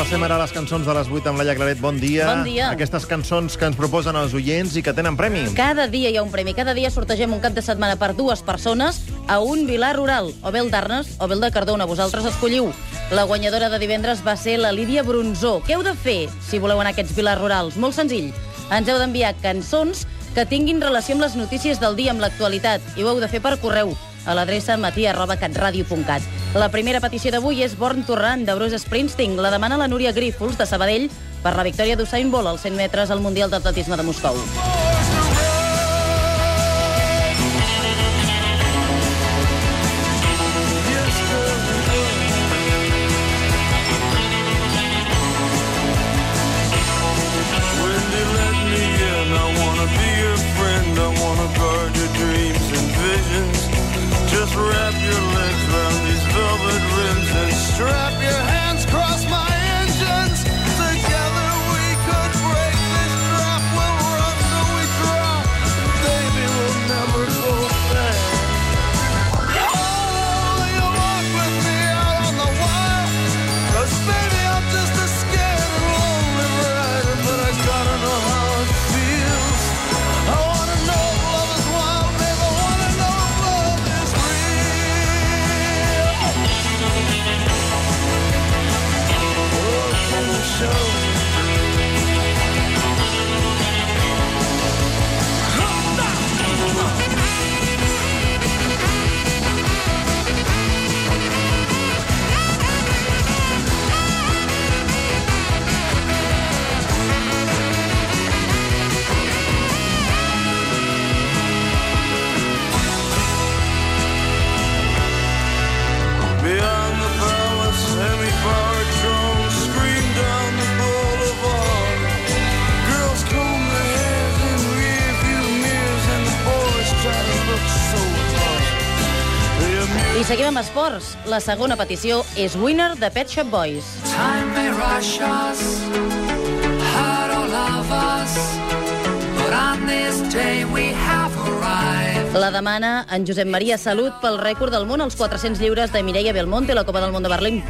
Repassem ara les cançons de les 8 amb Laia Claret. Bon dia. Bon dia. Aquestes cançons que ens proposen els oients i que tenen premi. Cada dia hi ha un premi. Cada dia sortegem un cap de setmana per dues persones a un vilar rural, o bé el d'Arnes o bé el de Cardona. Vosaltres escolliu. La guanyadora de divendres va ser la Lídia Bronzó. Què heu de fer si voleu anar a aquests vilars rurals? Molt senzill. Ens heu d'enviar cançons que tinguin relació amb les notícies del dia, amb l'actualitat. I ho heu de fer per correu a l'adreça matia.catradio.cat. La primera petició d'avui és Born to Run, de Bruce Springsteen. La demana la Núria Grífols, de Sabadell, per la victòria d'Usain Bolt als 100 metres al Mundial d'Atletisme de Moscou. I seguim amb esports. La segona petició és Winner, de Pet Shop Boys. Time may rush us, hurt all of us, but on this day we have arrived. La demana en Josep Maria Salut pel rècord del món als 400 lliures de Mireia Belmonte a la Copa del Món de Berlín.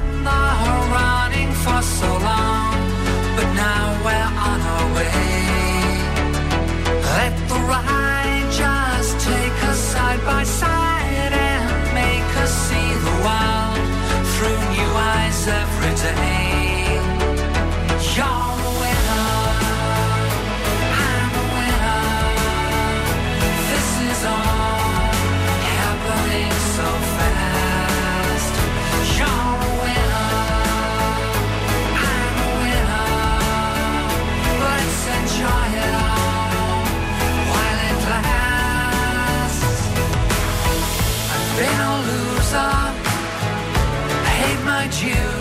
Running for without you.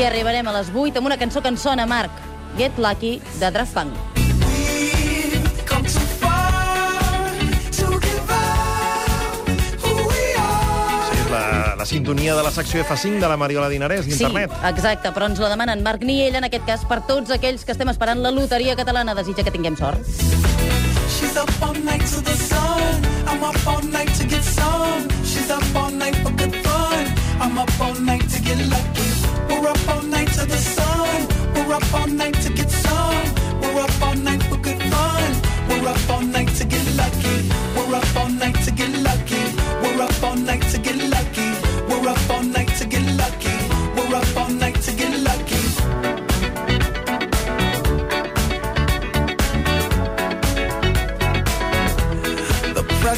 I arribarem a les 8 amb una cançó que ens sona, Marc. Get Lucky, de Draft Punk. La sintonia de la secció F5 de la Mariola Dinarès d'Internet. Sí, exacte, però ens la demanen Marc Niell, en aquest cas, per tots aquells que estem esperant la loteria catalana. Desitja que tinguem sort.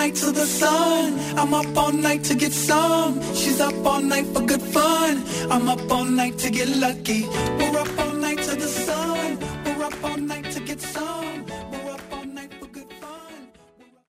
night to the sun. I'm up all night to get some. She's up all night for good fun. I'm up all night to get lucky. We're up all night to the sun. We're up all night to get some.